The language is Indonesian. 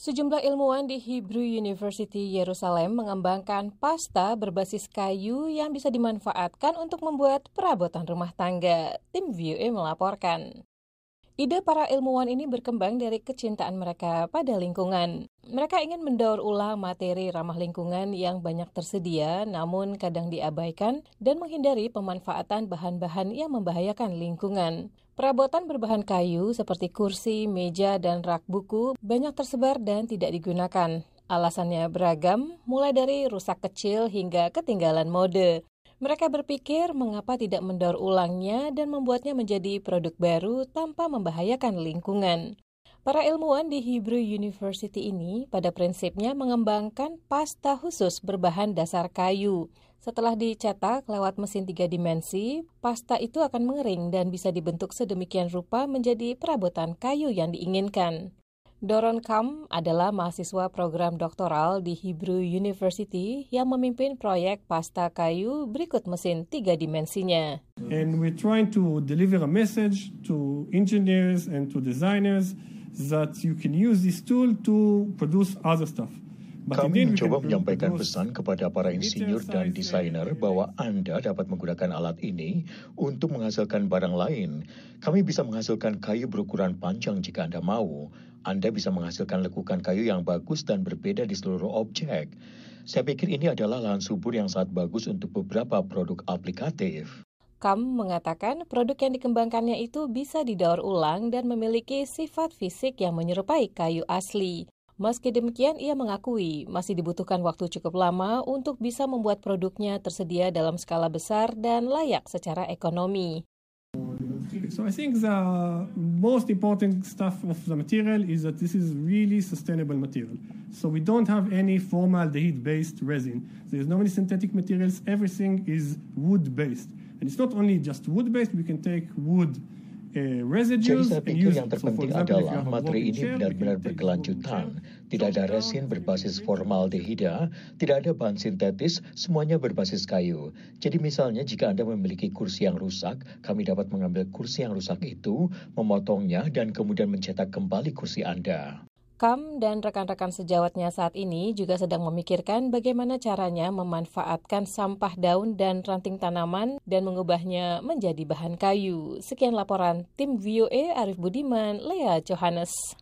Sejumlah ilmuwan di Hebrew University Yerusalem mengembangkan pasta berbasis kayu yang bisa dimanfaatkan untuk membuat perabotan rumah tangga. Tim VOA melaporkan. Ide para ilmuwan ini berkembang dari kecintaan mereka pada lingkungan. Mereka ingin mendaur ulang materi ramah lingkungan yang banyak tersedia namun kadang diabaikan dan menghindari pemanfaatan bahan-bahan yang membahayakan lingkungan. Perabotan berbahan kayu seperti kursi, meja, dan rak buku banyak tersebar dan tidak digunakan. Alasannya beragam, mulai dari rusak kecil hingga ketinggalan mode. Mereka berpikir mengapa tidak mendaur ulangnya dan membuatnya menjadi produk baru tanpa membahayakan lingkungan. Para ilmuwan di Hebrew University ini pada prinsipnya mengembangkan pasta khusus berbahan dasar kayu. Setelah dicetak lewat mesin tiga dimensi, pasta itu akan mengering dan bisa dibentuk sedemikian rupa menjadi perabotan kayu yang diinginkan. Doron Kam adalah mahasiswa program doktoral di Hebrew University yang memimpin proyek pasta kayu berikut mesin tiga dimensinya. And we're trying to deliver a message to engineers and to designers that you can use this tool to produce other stuff. Kami mencoba menyampaikan pesan kepada para insinyur dan desainer bahwa Anda dapat menggunakan alat ini untuk menghasilkan barang lain. Kami bisa menghasilkan kayu berukuran panjang jika Anda mau. Anda bisa menghasilkan lekukan kayu yang bagus dan berbeda di seluruh objek. Saya pikir ini adalah lahan subur yang sangat bagus untuk beberapa produk aplikatif. Kam mengatakan produk yang dikembangkannya itu bisa didaur ulang dan memiliki sifat fisik yang menyerupai kayu asli. Meski demikian, ia mengakui masih dibutuhkan waktu cukup lama untuk bisa membuat produknya tersedia dalam skala besar dan layak secara ekonomi. So I think the most important stuff of the material is that this is really sustainable material. So we don't have any formaldehyde-based resin. There's no many synthetic materials. Everything is wood-based. And it's not only just wood-based. We can take wood Jadi saya pikir yang terpenting adalah materi ini benar-benar berkelanjutan. Tidak ada resin berbasis formaldehida, tidak ada bahan sintetis, semuanya berbasis kayu. Jadi misalnya jika Anda memiliki kursi yang rusak, kami dapat mengambil kursi yang rusak itu, memotongnya, dan kemudian mencetak kembali kursi Anda. Kam dan rekan-rekan sejawatnya saat ini juga sedang memikirkan bagaimana caranya memanfaatkan sampah daun dan ranting tanaman dan mengubahnya menjadi bahan kayu. Sekian laporan tim VOA Arif Budiman, Lea Johannes.